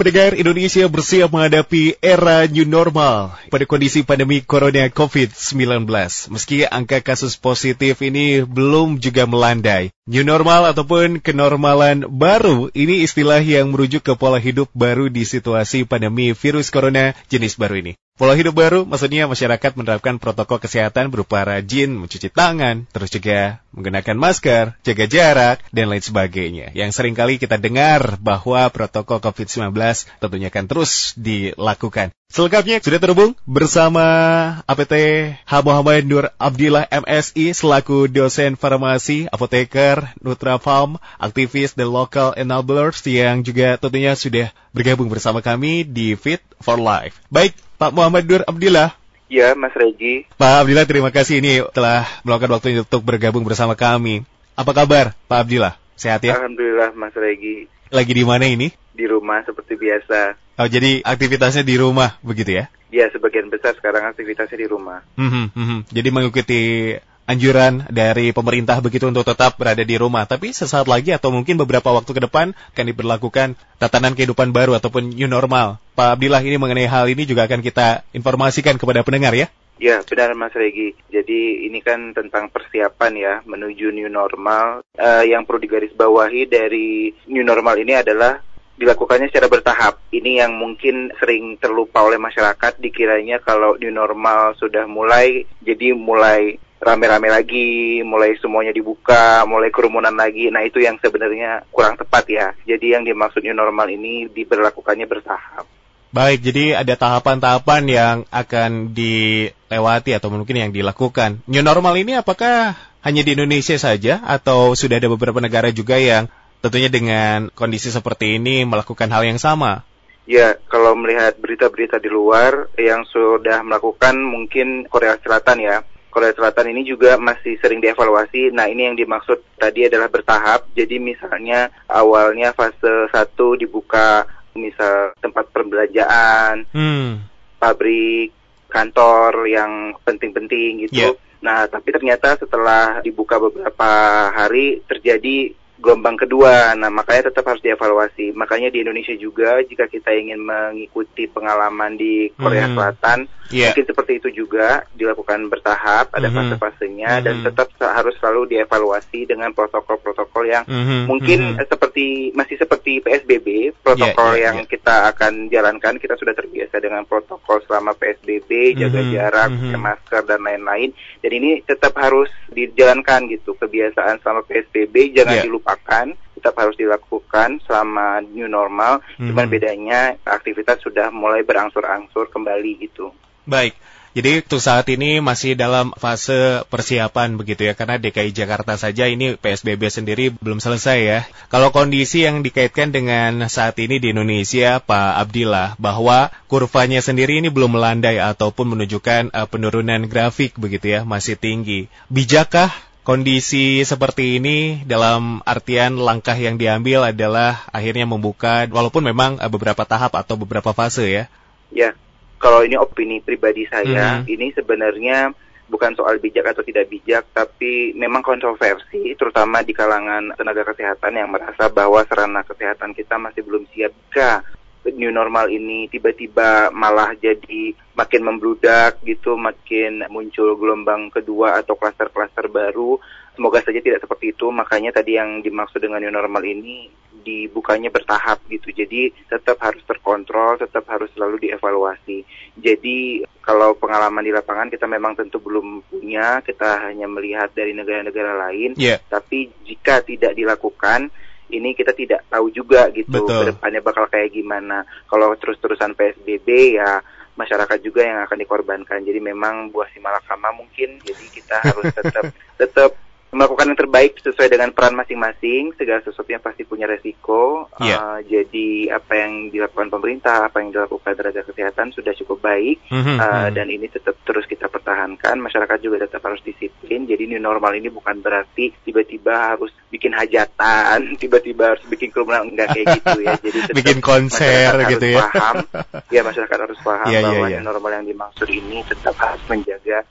Pendengar Indonesia bersiap menghadapi era new normal pada kondisi pandemi corona COVID-19. Meski angka kasus positif ini belum juga melandai. New normal ataupun kenormalan baru ini istilah yang merujuk ke pola hidup baru di situasi pandemi virus corona jenis baru ini. Pola hidup baru maksudnya masyarakat menerapkan protokol kesehatan berupa rajin mencuci tangan, terus juga menggunakan masker, jaga jarak, dan lain sebagainya. Yang sering kali kita dengar bahwa protokol COVID-19 tentunya akan terus dilakukan. Selengkapnya sudah terhubung bersama APT H. Muhammad Nur Abdillah MSI selaku dosen farmasi, apoteker, Nutrafarm, aktivis dan local enablers yang juga tentunya sudah bergabung bersama kami di Fit for Life. Baik, Pak Muhammad Nur Abdillah. Ya, Mas Regi. Pak Abdillah, terima kasih ini telah meluangkan waktu untuk bergabung bersama kami. Apa kabar, Pak Abdillah? Sehat ya? Alhamdulillah, Mas Regi. Lagi di mana ini? Di rumah seperti biasa. Oh, jadi aktivitasnya di rumah begitu ya? Ya, sebagian besar sekarang aktivitasnya di rumah. Hmm, hmm, hmm. Jadi mengikuti anjuran dari pemerintah begitu untuk tetap berada di rumah. Tapi sesaat lagi atau mungkin beberapa waktu ke depan akan diberlakukan tatanan kehidupan baru ataupun new normal. Pak Abdillah ini mengenai hal ini juga akan kita informasikan kepada pendengar ya. Ya, benar Mas Regi. Jadi ini kan tentang persiapan ya menuju new normal. Uh, yang perlu digarisbawahi dari new normal ini adalah dilakukannya secara bertahap. Ini yang mungkin sering terlupa oleh masyarakat dikiranya kalau new normal sudah mulai, jadi mulai rame-rame lagi, mulai semuanya dibuka, mulai kerumunan lagi. Nah itu yang sebenarnya kurang tepat ya. Jadi yang dimaksud new normal ini diberlakukannya bertahap. Baik, jadi ada tahapan-tahapan yang akan dilewati atau mungkin yang dilakukan. New normal ini apakah hanya di Indonesia saja atau sudah ada beberapa negara juga yang tentunya dengan kondisi seperti ini melakukan hal yang sama? Ya, kalau melihat berita-berita di luar yang sudah melakukan mungkin Korea Selatan ya. Korea Selatan ini juga masih sering dievaluasi. Nah, ini yang dimaksud tadi adalah bertahap. Jadi misalnya awalnya fase 1 dibuka misal tempat perbelanjaan, hmm. pabrik, kantor yang penting-penting gitu. Yeah. Nah, tapi ternyata setelah dibuka beberapa hari terjadi gelombang kedua. Nah, makanya tetap harus dievaluasi. Makanya di Indonesia juga jika kita ingin mengikuti pengalaman di Korea hmm. Selatan, yeah. mungkin seperti itu juga dilakukan bertahap, ada mm -hmm. fase-fasenya mm -hmm. dan tetap harus selalu dievaluasi dengan protokol-protokol yang mm -hmm. mungkin mm -hmm. seperti masih seperti PSBB, protokol yeah, yeah, yang yeah. kita akan jalankan, kita sudah terbiasa dengan protokol selama PSBB, jaga mm -hmm. jarak, mm -hmm. masker dan lain-lain. Dan ini tetap harus dijalankan gitu kebiasaan selama PSBB jangan yeah. dilupakan dilupakan tetap harus dilakukan selama new normal. Hmm. Cuman bedanya aktivitas sudah mulai berangsur-angsur kembali gitu. Baik. Jadi untuk saat ini masih dalam fase persiapan begitu ya karena DKI Jakarta saja ini PSBB sendiri belum selesai ya. Kalau kondisi yang dikaitkan dengan saat ini di Indonesia Pak Abdillah bahwa kurvanya sendiri ini belum melandai ataupun menunjukkan uh, penurunan grafik begitu ya masih tinggi. Bijakkah kondisi seperti ini dalam artian langkah yang diambil adalah akhirnya membuka walaupun memang eh, beberapa tahap atau beberapa fase ya. Ya, kalau ini opini pribadi saya, hmm. ini sebenarnya bukan soal bijak atau tidak bijak, tapi memang kontroversi, terutama di kalangan tenaga kesehatan yang merasa bahwa sarana kesehatan kita masih belum siap jika new normal ini tiba-tiba malah jadi makin membludak gitu, makin muncul gelombang kedua atau klaster-klaster baru. Semoga saja tidak seperti itu. Makanya tadi yang dimaksud dengan new normal ini dibukanya bertahap gitu. Jadi tetap harus terkontrol, tetap harus selalu dievaluasi. Jadi kalau pengalaman di lapangan kita memang tentu belum punya, kita hanya melihat dari negara-negara lain. Yeah. Tapi jika tidak dilakukan, ini kita tidak tahu juga gitu Betul. ke depannya bakal kayak gimana. Kalau terus-terusan PSBB ya masyarakat juga yang akan dikorbankan. Jadi memang buah si malakama mungkin. Jadi kita harus tetap tetap melakukan yang terbaik sesuai dengan peran masing-masing. Segala sesuatunya pasti punya resiko. Yeah. Iya. Uh, jadi apa yang dilakukan pemerintah, apa yang dilakukan tenaga kesehatan sudah cukup baik. Mm -hmm. uh, dan ini tetap terus kita pertahankan. Masyarakat juga tetap harus disiplin. Jadi new normal ini bukan berarti tiba-tiba harus bikin hajatan, tiba-tiba harus bikin kerumunan enggak kayak gitu ya. Jadi tetap bikin konser gitu ya. Paham, ya masyarakat harus paham yeah, iya, bahwa yeah, yeah. new normal yang dimaksud ini tetap harus menjaga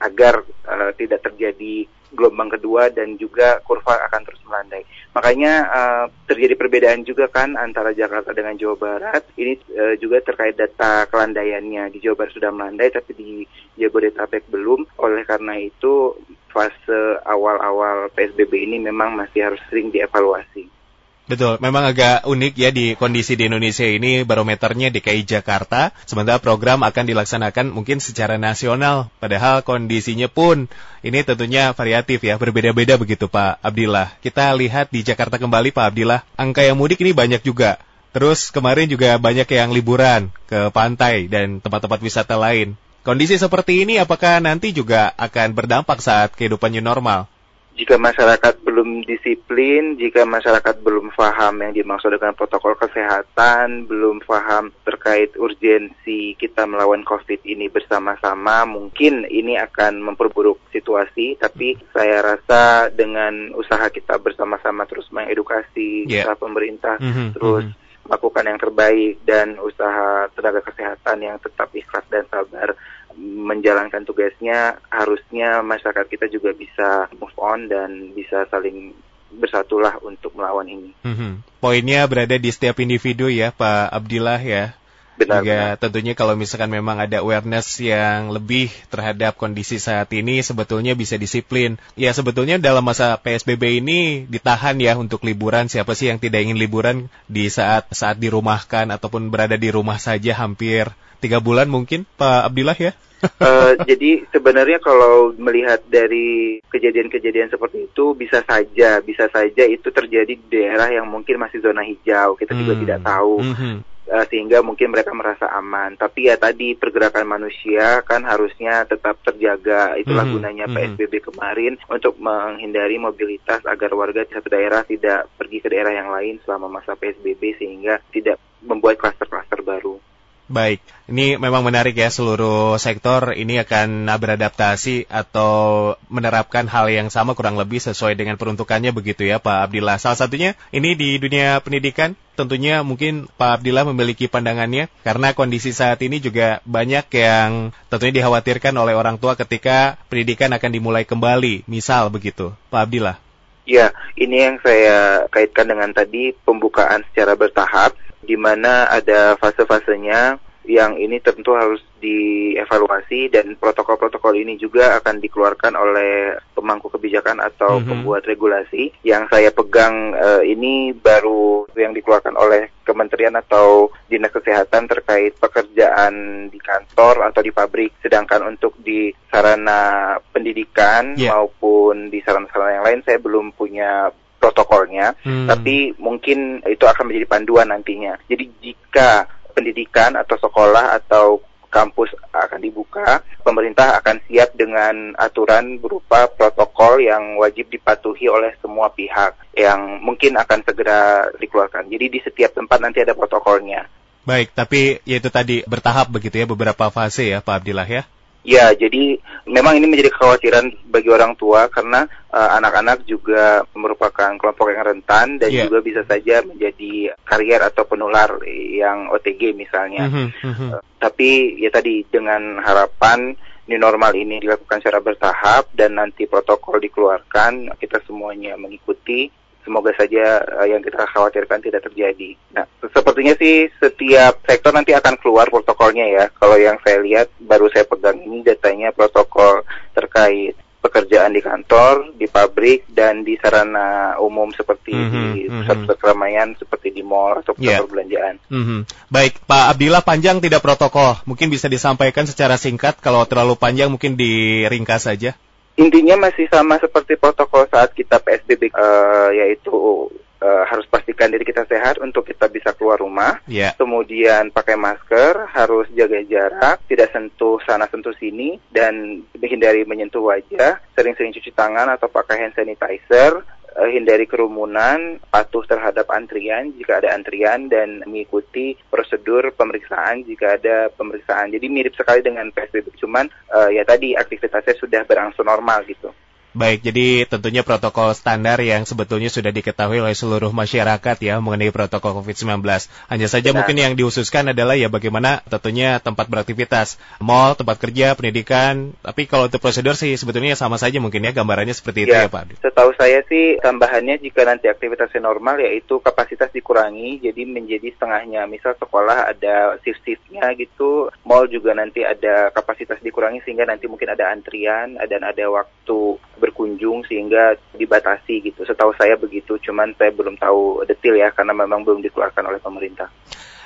agar uh, tidak terjadi gelombang kedua dan juga kurva akan terus melandai. Makanya uh, terjadi perbedaan juga kan antara Jakarta dengan Jawa Barat. Ini uh, juga terkait data kelandaiannya. Di Jawa Barat sudah melandai tapi di Jabodetabek belum. Oleh karena itu fase awal-awal PSBB ini memang masih harus sering dievaluasi. Betul, memang agak unik ya di kondisi di Indonesia ini barometernya DKI Jakarta, sementara program akan dilaksanakan mungkin secara nasional, padahal kondisinya pun ini tentunya variatif ya, berbeda-beda begitu Pak Abdillah. Kita lihat di Jakarta kembali Pak Abdillah, angka yang mudik ini banyak juga. Terus kemarin juga banyak yang liburan ke pantai dan tempat-tempat wisata lain. Kondisi seperti ini apakah nanti juga akan berdampak saat kehidupan new normal? Jika masyarakat belum disiplin, jika masyarakat belum paham yang dimaksud dengan protokol kesehatan, belum paham terkait urgensi kita melawan COVID ini bersama-sama, mungkin ini akan memperburuk situasi. Tapi saya rasa dengan usaha kita bersama-sama terus mengedukasi, yeah. usaha pemerintah mm -hmm, terus mm -hmm melakukan yang terbaik dan usaha tenaga kesehatan yang tetap ikhlas dan sabar menjalankan tugasnya harusnya masyarakat kita juga bisa move on dan bisa saling bersatulah untuk melawan ini. Mm-hmm. Poinnya berada di setiap individu ya Pak Abdillah ya. Benar, Juga benar. tentunya kalau misalkan memang ada awareness yang lebih terhadap kondisi saat ini sebetulnya bisa disiplin. Ya sebetulnya dalam masa PSBB ini ditahan ya untuk liburan. Siapa sih yang tidak ingin liburan di saat saat dirumahkan ataupun berada di rumah saja hampir tiga bulan mungkin Pak Abdillah ya? uh, jadi sebenarnya kalau melihat dari kejadian-kejadian seperti itu bisa saja bisa saja itu terjadi di daerah yang mungkin masih zona hijau kita hmm. juga tidak tahu hmm. uh, sehingga mungkin mereka merasa aman tapi ya tadi pergerakan manusia kan harusnya tetap terjaga itulah hmm. gunanya hmm. PSBB kemarin untuk menghindari mobilitas agar warga di satu daerah tidak pergi ke daerah yang lain selama masa PSBB sehingga tidak membuat klaster-klaster baru. Baik, ini memang menarik ya seluruh sektor ini akan beradaptasi atau menerapkan hal yang sama kurang lebih sesuai dengan peruntukannya begitu ya Pak Abdillah. Salah satunya ini di dunia pendidikan tentunya mungkin Pak Abdillah memiliki pandangannya karena kondisi saat ini juga banyak yang tentunya dikhawatirkan oleh orang tua ketika pendidikan akan dimulai kembali, misal begitu. Pak Abdillah. Ya, ini yang saya kaitkan dengan tadi pembukaan secara bertahap di mana ada fase-fasenya yang ini tentu harus dievaluasi dan protokol-protokol ini juga akan dikeluarkan oleh pemangku kebijakan atau mm-hmm. pembuat regulasi. Yang saya pegang uh, ini baru yang dikeluarkan oleh kementerian atau dinas kesehatan terkait pekerjaan di kantor atau di pabrik. Sedangkan untuk di sarana pendidikan yeah. maupun di sarana-sarana yang lain saya belum punya protokolnya, hmm. tapi mungkin itu akan menjadi panduan nantinya. Jadi jika pendidikan atau sekolah atau kampus akan dibuka, pemerintah akan siap dengan aturan berupa protokol yang wajib dipatuhi oleh semua pihak yang mungkin akan segera dikeluarkan. Jadi di setiap tempat nanti ada protokolnya. Baik, tapi yaitu tadi bertahap begitu ya, beberapa fase ya Pak Abdillah ya? Ya, jadi memang ini menjadi kekhawatiran bagi orang tua karena eh, anak-anak uh, juga merupakan kelompok yang rentan dan yeah. juga bisa saja menjadi karier atau penular yang OTG misalnya. Mm -hmm. uh, tapi ya tadi dengan harapan new normal ini dilakukan secara bertahap dan nanti protokol dikeluarkan, kita semuanya mengikuti semoga saja uh, yang kita khawatirkan tidak terjadi. Nah, sepertinya sih setiap sektor nanti akan keluar protokolnya ya. Kalau yang saya lihat baru saya pegang ini datanya protokol terkait pekerjaan di kantor, di pabrik, dan di sarana umum seperti mm -hmm, di mhm. pusat-pusat keramaian seperti di mall atau pusat yeah. perbelanjaan. Mm -hmm. Baik, Pak Abdillah panjang tidak protokol. Mungkin bisa disampaikan secara singkat. Kalau terlalu panjang mungkin diringkas saja intinya masih sama seperti protokol saat kita PSBB uh, yaitu uh, harus pastikan diri kita sehat untuk kita bisa keluar rumah. Yeah. Kemudian pakai masker, harus jaga jarak, tidak sentuh sana sentuh sini dan hindari menyentuh wajah, sering-sering cuci tangan atau pakai hand sanitizer uh, hindari kerumunan, patuh terhadap antrian jika ada antrian dan mengikuti prosedur pemeriksaan jika ada pemeriksaan. Jadi mirip sekali dengan PSBB, cuman uh, ya tadi aktivitasnya sudah berangsur normal gitu. Baik, jadi tentunya protokol standar yang sebetulnya sudah diketahui oleh seluruh masyarakat ya mengenai protokol COVID-19. Hanya saja Benar. mungkin yang dihususkan adalah ya bagaimana tentunya tempat beraktivitas, mall, tempat kerja, pendidikan. Tapi kalau untuk prosedur sih sebetulnya sama saja mungkin ya gambarannya seperti itu ya, ya Pak. Setahu saya sih tambahannya jika nanti aktivitasnya normal yaitu kapasitas dikurangi jadi menjadi setengahnya. Misal sekolah ada shift-shiftnya gitu, mall juga nanti ada kapasitas dikurangi sehingga nanti mungkin ada antrian dan ada waktu berkunjung sehingga dibatasi gitu. Setahu saya begitu, cuman saya belum tahu detail ya karena memang belum dikeluarkan oleh pemerintah.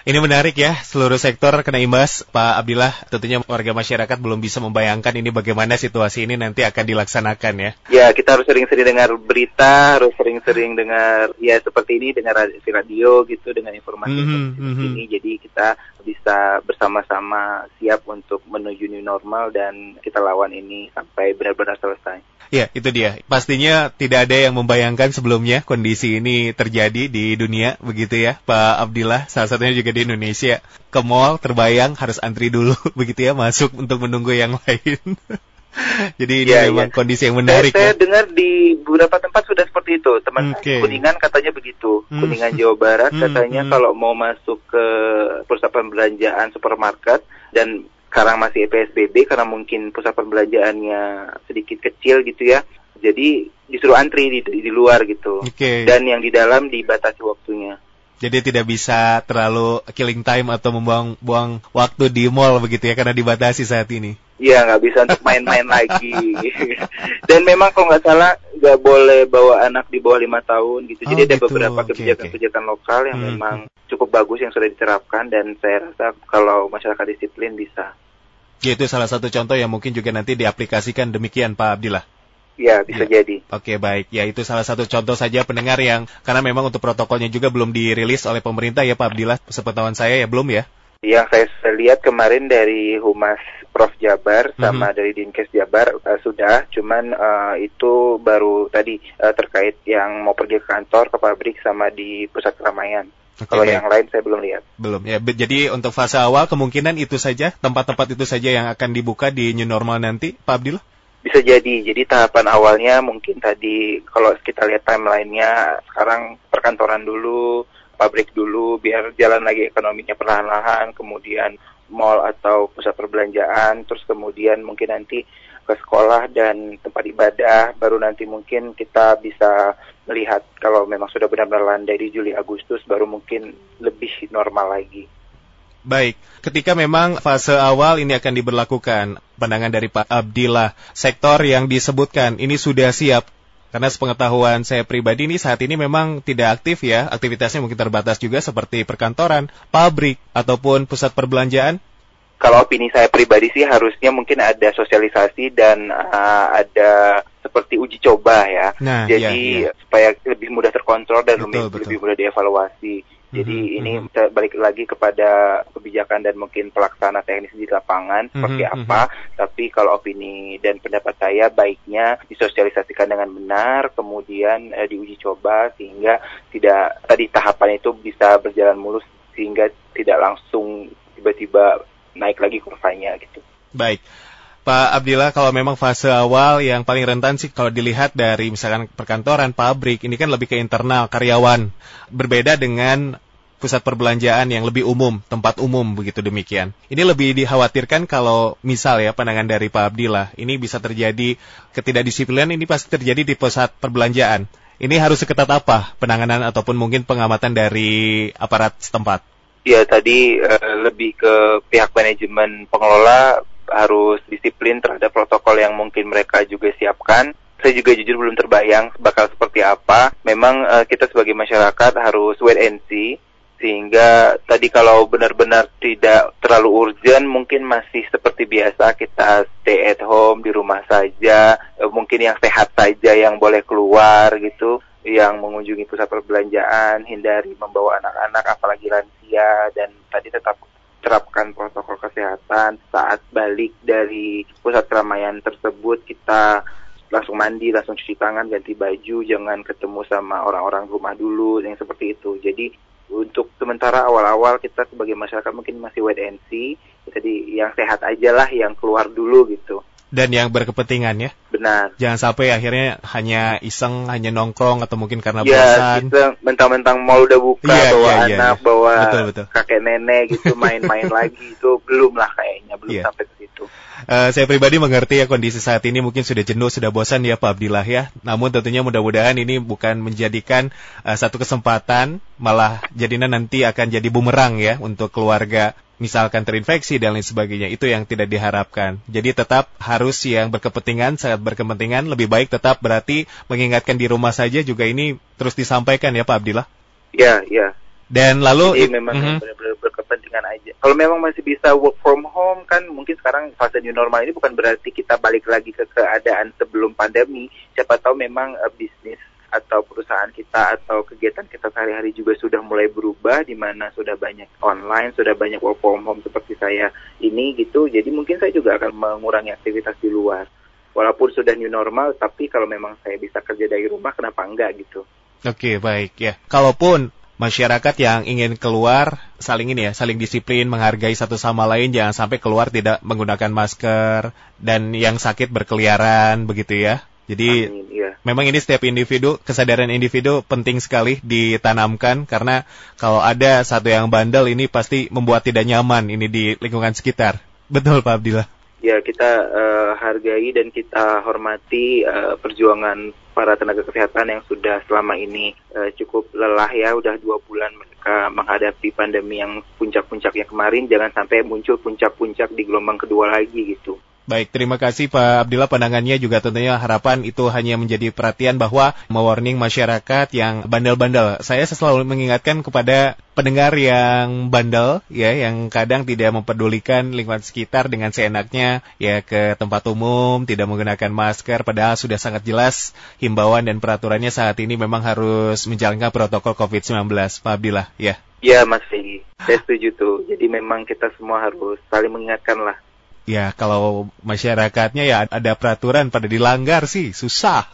Ini menarik ya, seluruh sektor kena imbas. Pak Abdillah, tentunya warga masyarakat belum bisa membayangkan ini bagaimana situasi ini nanti akan dilaksanakan ya. Ya, kita harus sering-sering dengar berita, harus sering-sering dengar ya seperti ini, dengar radio gitu, dengan informasi mm -hmm, seperti mm -hmm. ini. Jadi kita bisa bersama-sama siap untuk menuju new normal dan kita lawan ini sampai benar-benar selesai. Ya, itu dia. Pastinya tidak ada yang membayangkan sebelumnya kondisi ini terjadi di dunia, begitu ya, Pak Abdillah. Salah satunya juga di Indonesia. Ke mall terbayang harus antri dulu, begitu ya, masuk untuk menunggu yang lain. Jadi ini ya, memang ya. kondisi yang menarik. Saya, saya ya. dengar di beberapa tempat sudah seperti itu. Teman okay. Kuningan katanya begitu. Hmm. Kuningan Jawa Barat hmm. katanya hmm. kalau mau masuk ke pusat perbelanjaan supermarket dan sekarang masih PSBB karena mungkin pusat perbelanjaannya sedikit kecil gitu ya. Jadi disuruh antri di, di luar gitu. Okay. Dan yang di dalam dibatasi waktunya. Jadi tidak bisa terlalu killing time atau membuang-buang waktu di mall begitu ya karena dibatasi saat ini. Iya nggak bisa untuk main-main lagi. Dan memang kalau nggak salah nggak boleh bawa anak di bawah lima tahun gitu. Jadi oh, ada gitu. beberapa kebijakan-kebijakan okay, lokal yang hmm. memang cukup bagus yang sudah diterapkan dan saya rasa kalau masyarakat disiplin bisa. Ya, itu salah satu contoh yang mungkin juga nanti diaplikasikan demikian Pak Abdillah. Ya, bisa ya. jadi. Oke, baik. Ya, itu salah satu contoh saja pendengar yang karena memang untuk protokolnya juga belum dirilis oleh pemerintah ya Pak Abdillah. Sepengetahuan saya ya belum ya? Yang saya lihat kemarin dari Humas Prof Jabar mhm. sama mm -hmm. dari Dinkes Jabar uh, sudah, cuman uh, itu baru tadi uh, terkait yang mau pergi ke kantor, ke pabrik sama di pusat keramaian. Okay, Kalau baik. yang lain saya belum lihat. Belum ya. Jadi untuk fase awal kemungkinan itu saja, tempat-tempat itu saja yang akan dibuka di new normal nanti, Pak Abdillah? Bisa jadi. Jadi tahapan awalnya mungkin tadi kalau kita lihat timelinenya sekarang perkantoran dulu, pabrik dulu, biar jalan lagi ekonominya perlahan-lahan, kemudian mall atau pusat perbelanjaan, terus kemudian mungkin nanti ke sekolah dan tempat ibadah, baru nanti mungkin kita bisa melihat kalau memang sudah benar-benar landai di Juli Agustus, baru mungkin lebih normal lagi. Baik, ketika memang fase awal ini akan diberlakukan, pandangan dari Pak Abdillah, sektor yang disebutkan ini sudah siap. Karena sepengetahuan saya pribadi ini saat ini memang tidak aktif ya, aktivitasnya mungkin terbatas juga seperti perkantoran, pabrik, ataupun pusat perbelanjaan. Kalau opini saya pribadi sih harusnya mungkin ada sosialisasi dan uh, ada seperti uji coba ya. Nah, Jadi iya, iya. supaya lebih mudah terkontrol dan betul, lebih, betul. lebih mudah dievaluasi jadi mm -hmm. ini mm-hmm. balik lagi kepada kebijakan dan mungkin pelaksana teknis di lapangan mm -hmm. seperti mm-hmm. apa. Mm -hmm. Tapi kalau opini dan pendapat saya baiknya disosialisasikan dengan benar, kemudian eh, diuji coba sehingga tidak tadi tahapan itu bisa berjalan mulus sehingga tidak langsung tiba-tiba naik lagi kurvanya gitu. Baik. Pak Abdillah, kalau memang fase awal yang paling rentan sih kalau dilihat dari misalkan perkantoran, pabrik, ini kan lebih ke internal, karyawan. Berbeda dengan pusat perbelanjaan yang lebih umum, tempat umum begitu demikian. Ini lebih dikhawatirkan kalau misal ya pandangan dari Pak Abdillah, ini bisa terjadi ketidakdisiplinan ini pasti terjadi di pusat perbelanjaan. Ini harus seketat apa penanganan ataupun mungkin pengamatan dari aparat setempat? Ya tadi uh, lebih ke pihak manajemen pengelola harus disiplin terhadap protokol yang mungkin mereka juga siapkan. Saya juga jujur belum terbayang bakal seperti apa. Memang uh, kita sebagai masyarakat harus wait and see sehingga tadi kalau benar-benar tidak terlalu urgent mungkin masih seperti biasa kita stay at home di rumah saja uh, mungkin yang sehat saja yang boleh keluar gitu yang mengunjungi pusat perbelanjaan hindari membawa anak-anak apalagi lansia dan tadi tetap terapkan protokol kesehatan saat balik dari pusat keramaian tersebut kita langsung mandi, langsung cuci tangan, ganti baju, jangan ketemu sama orang-orang rumah dulu, yang seperti itu. Jadi untuk sementara awal-awal kita sebagai masyarakat mungkin masih wait and see, jadi yang sehat aja lah yang keluar dulu gitu. Dan yang berkepentingan ya. Benar. Jangan sampai akhirnya hanya iseng, hanya nongkrong atau mungkin karena ya, bosan. Ya, mentang-mentang mall udah buka, Iya, bawa iya, iya, anak, iya. bawa Betul, betul. kakek nenek gitu main-main lagi itu belum lah kayaknya, belum Iya. sampai ke situ. Eh, saya pribadi mengerti ya kondisi saat ini mungkin sudah jenuh, sudah bosan ya Pak Abdillah ya. Namun tentunya mudah-mudahan ini bukan menjadikan eh, satu kesempatan, malah jadinya nanti akan jadi bumerang ya untuk keluarga misalkan terinfeksi dan lain sebagainya. Itu yang tidak diharapkan. Jadi tetap harus yang berkepentingan, sangat berkepentingan, lebih baik tetap berarti mengingatkan di rumah saja juga ini terus disampaikan ya Pak Abdillah. Ya, ya. Dan lalu Jadi memang Mhm. benar-benar berkepentingan aja. Kalau memang masih bisa work from home kan mungkin sekarang fase new normal ini bukan berarti kita balik lagi ke keadaan sebelum pandemi. Siapa tahu memang eh, bisnis atau perusahaan kita atau kegiatan kita sehari-hari juga sudah mulai berubah di mana sudah banyak online, sudah banyak work from home seperti saya ini gitu. Jadi mungkin saya juga akan mengurangi aktivitas di luar. Walaupun sudah new normal, tapi kalau memang saya bisa kerja dari rumah, kenapa enggak gitu? Oke, baik ya. Kalaupun masyarakat yang ingin keluar saling ini ya, saling disiplin, menghargai satu sama lain, jangan sampai keluar tidak menggunakan masker dan yang sakit berkeliaran begitu ya. Jadi Amin, iya. memang ini setiap individu, kesadaran individu penting sekali ditanamkan karena kalau ada satu yang bandel ini pasti membuat tidak nyaman ini di lingkungan sekitar. Betul Pak Abdillah. ya kita eh, hargai dan kita hormati eh, perjuangan para tenaga kesehatan yang sudah selama ini eh, cukup lelah ya udah dua bulan mereka menghadapi pandemi yang puncak-puncaknya kemarin jangan sampai muncul puncak-puncak di gelombang kedua lagi gitu. Baik, terima kasih Pak Abdillah pandangannya juga tentunya harapan itu hanya menjadi perhatian bahwa mewarning masyarakat yang bandel-bandel. Saya selalu mengingatkan kepada pendengar yang bandel ya yang kadang tidak mempedulikan lingkungan sekitar dengan seenaknya ya ke tempat umum, tidak menggunakan masker padahal sudah sangat jelas himbauan dan peraturannya saat ini memang harus menjalankan protokol COVID-19. Pak Abdillah, ya. Ya Mas Fegi, saya setuju tuh. Jadi memang kita semua harus saling mengingatkan lah. Ya, kalau masyarakatnya ya ada peraturan pada dilanggar sih susah.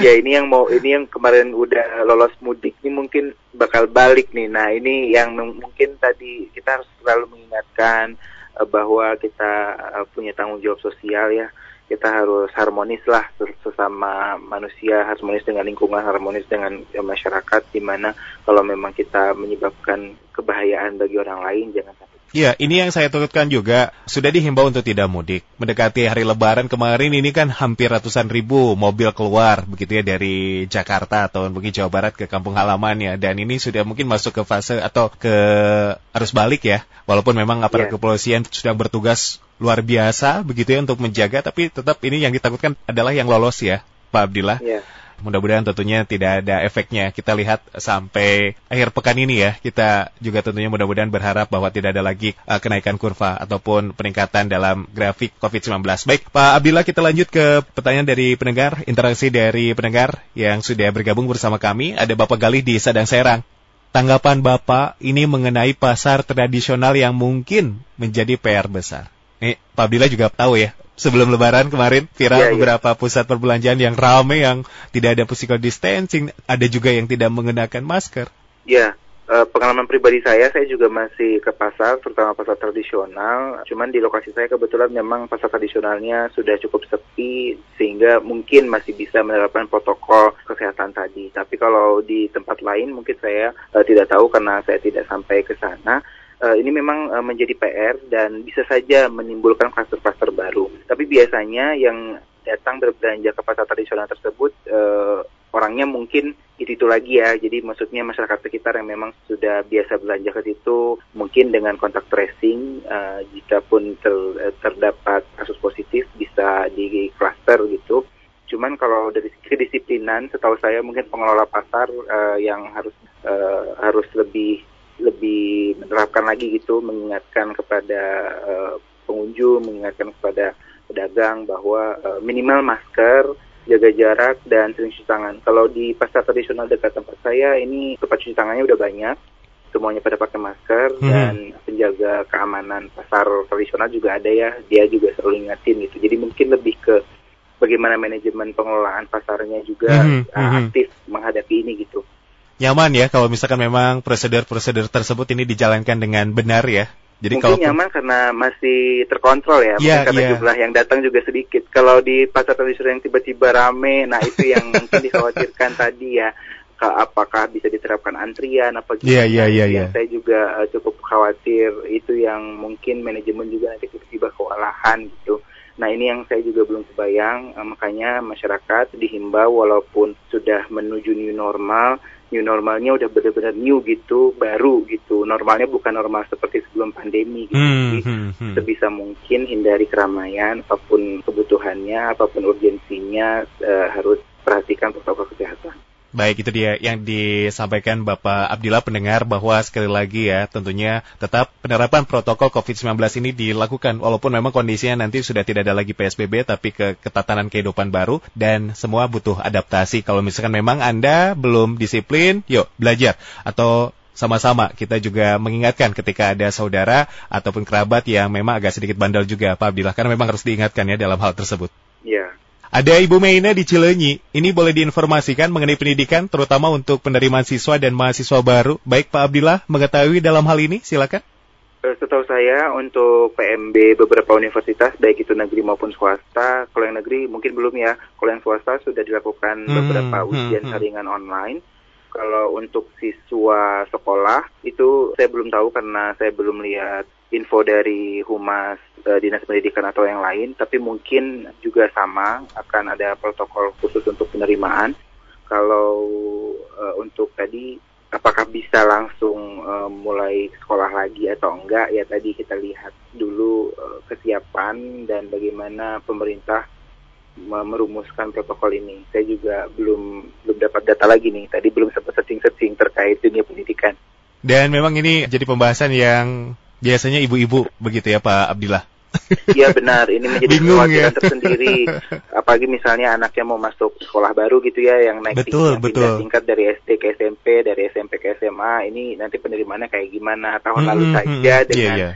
Ya ini yang mau ini yang kemarin udah lolos mudik ini mungkin bakal balik nih. Nah ini yang mungkin tadi kita harus selalu mengingatkan eh, bahwa kita eh, punya tanggung jawab sosial ya. Kita harus harmonis lah ses- sesama manusia, harmonis dengan lingkungan, harmonis dengan eh, masyarakat. Di mana kalau memang kita menyebabkan kebahayaan bagi orang lain jangan sampai Ya, ini yang saya turutkan juga. Sudah dihimbau untuk tidak mudik. Mendekati hari lebaran kemarin ini kan hampir ratusan ribu mobil keluar begitu ya dari Jakarta atau mungkin Jawa Barat ke kampung halamannya. Dan ini sudah mungkin masuk ke fase atau ke arus balik ya. Walaupun memang aparat Iya. kepolisian sedang bertugas luar biasa begitu ya untuk menjaga. Tapi tetap ini yang ditakutkan adalah yang lolos ya, Pak Abdillah. ya. Mudah-mudahan tentunya tidak ada efeknya. Kita lihat sampai akhir pekan ini ya. Kita juga tentunya mudah-mudahan berharap bahwa tidak ada lagi uh, kenaikan kurva ataupun peningkatan dalam grafik COVID-19. Baik, Pak Abdillah kita lanjut ke pertanyaan dari pendengar, interaksi dari pendengar yang sudah bergabung bersama kami. Ada Bapak Galih di Sadang Serang. Tanggapan Bapak ini mengenai pasar tradisional yang mungkin menjadi PR besar. Nih, Pak Abdillah juga tahu ya, sebelum lebaran kemarin viral Iya, iya. beberapa pusat perbelanjaan yang ramai yang tidak ada physical distancing, ada juga yang tidak menggunakan masker. Ya, eh, pengalaman pribadi saya, saya juga masih ke pasar, terutama pasar tradisional. Cuman di lokasi saya kebetulan memang pasar tradisionalnya sudah cukup sepi, sehingga mungkin masih bisa menerapkan protokol kesehatan tadi. Tapi kalau di tempat lain mungkin saya eh, tidak tahu karena saya tidak sampai ke sana. Eh, ini memang eh, menjadi PR dan bisa saja menimbulkan kluster-kluster baru. Tapi biasanya yang datang berbelanja ke pasar tradisional tersebut eh, orangnya mungkin itu itu lagi ya. Jadi maksudnya masyarakat sekitar yang memang sudah biasa belanja ke situ, mungkin dengan kontak tracing, eh, jika pun ter- terdapat kasus positif bisa di cluster gitu. Cuman kalau dari kedisiplinan, setahu saya mungkin pengelola pasar eh, yang harus eh, harus lebih lebih menerapkan lagi gitu, mengingatkan kepada eh, pengunjung, mengingatkan kepada pedagang bahwa eh, minimal masker, jaga jarak dan sering cuci tangan. Kalau di pasar tradisional dekat tempat saya ini tempat cuci tangannya udah banyak, semuanya pada pakai masker Hmm. dan penjaga keamanan pasar tradisional juga ada ya, dia juga selalu ingatin gitu. Jadi mungkin lebih ke bagaimana manajemen pengelolaan pasarnya juga Mhm, uh, mhm. aktif menghadapi ini gitu. Nyaman ya kalau misalkan memang prosedur-prosedur tersebut ini dijalankan dengan benar ya. Jadi Mungkin kalau nyaman karena masih terkontrol ya, yeah, karena yeah. jumlah yang datang juga sedikit. Kalau di pasar tradisional yang tiba-tiba rame, nah itu yang mungkin dikhawatirkan tadi ya, apakah bisa diterapkan antrian apa gitu. Iya, iya, iya. Saya juga uh, cukup khawatir itu yang mungkin manajemen juga nanti tiba-tiba kewalahan gitu. Nah ini yang saya juga belum kebayang, uh, makanya masyarakat dihimbau walaupun sudah menuju new normal, new normalnya udah benar-benar new gitu, baru gitu. Normalnya bukan normal seperti sebelum pandemi gitu. Hmm, Jadi hmm, hmm. sebisa mungkin hindari keramaian, apa pun kebutuhannya, apa pun urgensinya uh, harus perhatikan protokol kesehatan. Baik, itu dia yang disampaikan Bapak Abdillah pendengar bahwa sekali lagi ya tentunya tetap penerapan protokol COVID-19 ini dilakukan walaupun memang kondisinya nanti sudah tidak ada lagi PSBB tapi ke ketatanan kehidupan baru dan semua butuh adaptasi. Kalau misalkan memang Anda belum disiplin, yuk belajar atau sama-sama kita juga mengingatkan ketika ada saudara ataupun kerabat yang memang agak sedikit bandel juga Pak Abdillah karena memang harus diingatkan ya dalam hal tersebut. Iya. Ada Ibu Meina di Cilenyi. Ini boleh diinformasikan mengenai pendidikan, terutama untuk penerimaan siswa dan mahasiswa baru. Baik Pak Abdillah, mengetahui dalam hal ini, silakan. Eh, setahu saya untuk PMB beberapa universitas, baik itu negeri maupun swasta, kalau yang negeri mungkin belum ya, kalau yang swasta sudah dilakukan hmm, beberapa hmm, ujian hmm, saringan online. Kalau untuk siswa sekolah itu saya belum tahu karena saya belum lihat info dari humas uh, dinas pendidikan atau yang lain, tapi mungkin juga sama akan ada protokol khusus untuk penerimaan. Kalau uh, untuk tadi apakah bisa langsung uh, mulai sekolah lagi atau enggak ya tadi kita lihat dulu uh, kesiapan dan bagaimana pemerintah merumuskan protokol ini. Saya juga belum belum dapat data lagi nih. Tadi belum sempat searching-searching terkait dunia pendidikan. Dan memang ini jadi pembahasan yang biasanya ibu-ibu begitu ya Pak Abdillah. Iya benar, ini menjadi Bingung, ya? tersendiri. Apalagi misalnya anaknya mau masuk sekolah baru gitu ya, yang naik betul, betul. tingkat dari SD ke SMP, dari SMP ke SMA, ini nanti penerimaannya kayak gimana? Tahun hmm, lalu hmm, saja hmm, hmm. dengan yeah, yeah.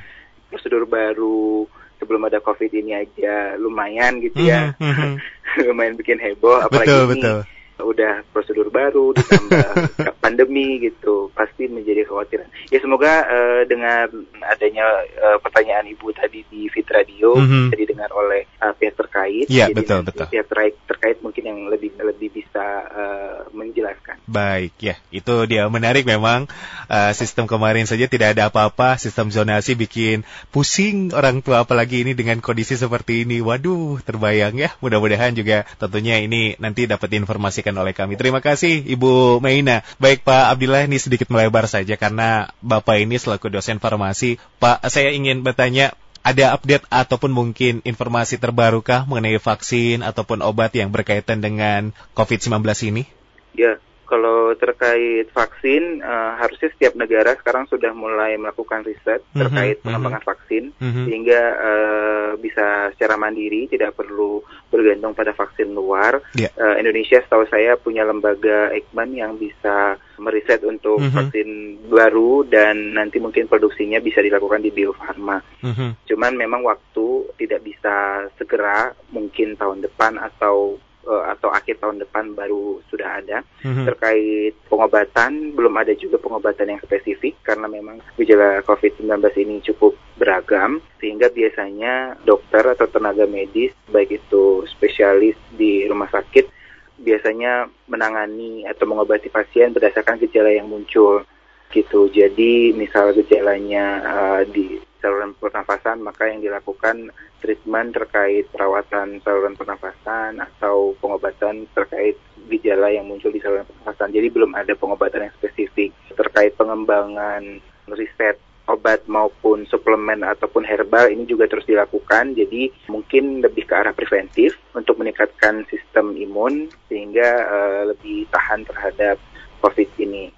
prosedur baru sebelum ada COVID ini aja lumayan gitu ya, hmm, hmm. lumayan bikin heboh. Apalagi betul, ini betul udah prosedur baru ditambah pandemi gitu pasti menjadi khawatiran ya semoga uh, dengan adanya uh, pertanyaan ibu tadi di Fit Radio mm -hmm. bisa didengar oleh uh, pihak terkait ya betul betul. pihak terkait terkait mungkin yang lebih lebih bisa uh, menjelaskan. Baik ya itu dia. Menarik memang uh, sistem kemarin saja tidak ada apa-apa sistem zonasi bikin pusing orang tua apalagi ini dengan kondisi seperti ini. Waduh terbayang ya. Mudah-mudahan juga tentunya ini nanti dapat diinformasikan disampaikan oleh kami. Terima kasih Ibu Meina. Baik Pak Abdillah ini sedikit melebar saja karena Bapak ini selaku dosen farmasi. Pak, saya ingin bertanya ada update ataupun mungkin informasi terbarukah mengenai vaksin ataupun obat yang berkaitan dengan COVID-19 ini? Ya, kalau terkait vaksin, uh, harusnya setiap negara sekarang sudah mulai melakukan riset mm -hmm, terkait mhm. pengembangan mm -hmm. vaksin, mm -hmm. sehingga uh, bisa secara mandiri, tidak perlu bergantung pada vaksin luar. Yeah. Ya. Uh, Indonesia, setahu saya, punya lembaga Eijkman yang bisa meriset untuk mm -hmm. vaksin baru dan nanti mungkin produksinya bisa dilakukan di Bio Farma. Mm -hmm. Cuman memang waktu tidak bisa segera, mungkin tahun depan atau uh, atau akhir tahun depan baru sudah ada mm-hmm. terkait pengobatan belum ada juga pengobatan yang spesifik karena memang gejala COVID-19 ini cukup beragam sehingga biasanya dokter atau tenaga medis baik itu spesialis di rumah sakit biasanya menangani atau mengobati pasien berdasarkan gejala yang muncul gitu. Jadi misal gejalanya uh, di saluran pernafasan maka yang dilakukan treatment terkait perawatan saluran pernafasan atau pengobatan terkait gejala yang muncul di saluran pernafasan. Jadi belum ada pengobatan yang spesifik terkait pengembangan riset obat maupun suplemen ataupun herbal ini juga terus dilakukan. Jadi mungkin lebih ke arah preventif untuk meningkatkan sistem imun sehingga uh, lebih tahan terhadap COVID ini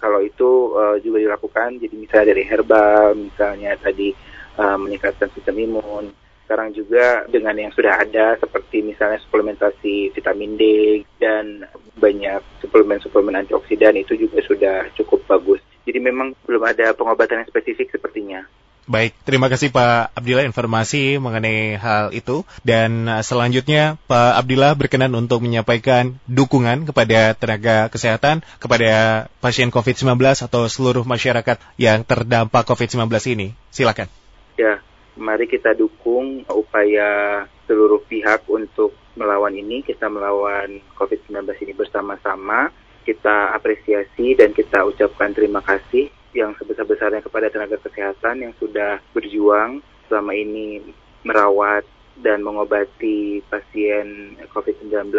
kalau itu uh, juga dilakukan jadi misalnya dari herbal misalnya tadi uh, meningkatkan sistem imun sekarang juga dengan yang sudah ada seperti misalnya suplementasi vitamin D dan banyak suplemen-suplemen antioksidan itu juga sudah cukup bagus. Jadi memang belum ada pengobatan yang spesifik sepertinya. Baik, terima kasih Pak Abdillah informasi mengenai hal itu. Dan uh, selanjutnya Pak Abdillah berkenan untuk menyampaikan dukungan kepada tenaga kesehatan, kepada pasien COVID-19 atau seluruh masyarakat yang terdampak COVID-19 ini. Silakan. Ya, mari kita dukung upaya seluruh pihak untuk melawan ini. Kita melawan COVID-19 ini bersama-sama. Kita apresiasi dan kita ucapkan terima kasih yang sebesar-besarnya kepada tenaga kesehatan yang sudah berjuang selama ini merawat dan mengobati pasien COVID-19.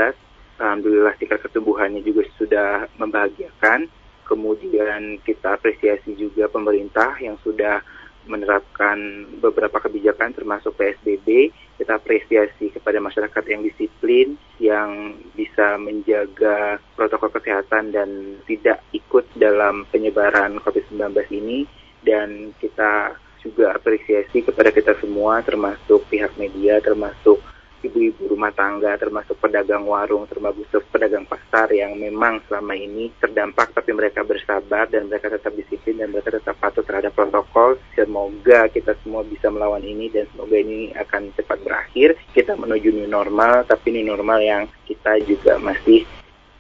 Alhamdulillah tingkat kesembuhannya juga sudah membahagiakan. Kemudian kita apresiasi juga pemerintah yang sudah menerapkan beberapa kebijakan termasuk PSBB. Kita apresiasi kepada masyarakat yang disiplin, yang bisa menjaga protokol kesehatan dan tidak ikut dalam penyebaran COVID-19 ini. Dan kita juga apresiasi kepada kita semua, termasuk pihak media, termasuk ibu-ibu rumah tangga, termasuk pedagang warung, termasuk pedagang pasar yang memang selama ini terdampak tapi mereka bersabar dan mereka tetap disiplin dan mereka tetap patuh terhadap protokol. Semoga kita semua bisa melawan ini dan semoga ini akan cepat berakhir. Kita menuju new normal, tapi new normal yang kita juga masih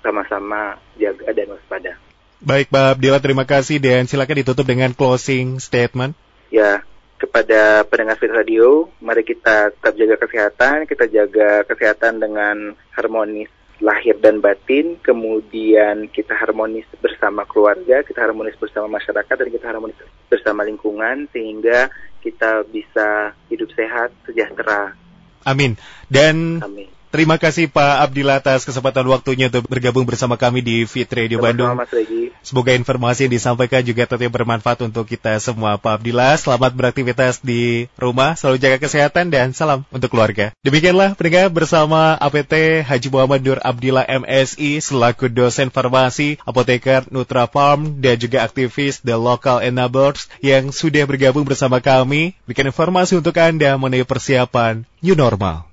sama-sama jaga dan waspada. Baik Pak Abdillah, terima kasih dan silakan ditutup dengan closing statement. Ya, kepada pendengar Fit Radio, mari kita tetap jaga kesehatan, kita jaga kesehatan dengan harmonis lahir dan batin, kemudian kita harmonis bersama keluarga, kita harmonis bersama masyarakat, dan kita harmonis bersama lingkungan, sehingga kita bisa hidup sehat, sejahtera. Amin. Dan Amin. Terima kasih Pak Abdillah atas kesempatan waktunya untuk bergabung bersama kami di Fit Radio Bandung. Mas Regi. Semoga informasi yang disampaikan juga tetap bermanfaat untuk kita semua. Pak Abdillah, selamat beraktivitas di rumah, selalu jaga kesehatan dan salam untuk keluarga. Demikianlah pendengar bersama APT Haji Muhammad Nur Abdillah MSI selaku dosen farmasi, apoteker Nutra Farm dan juga aktivis The Local Enablers yang sudah bergabung bersama kami. Bikin informasi untuk Anda mengenai persiapan new normal.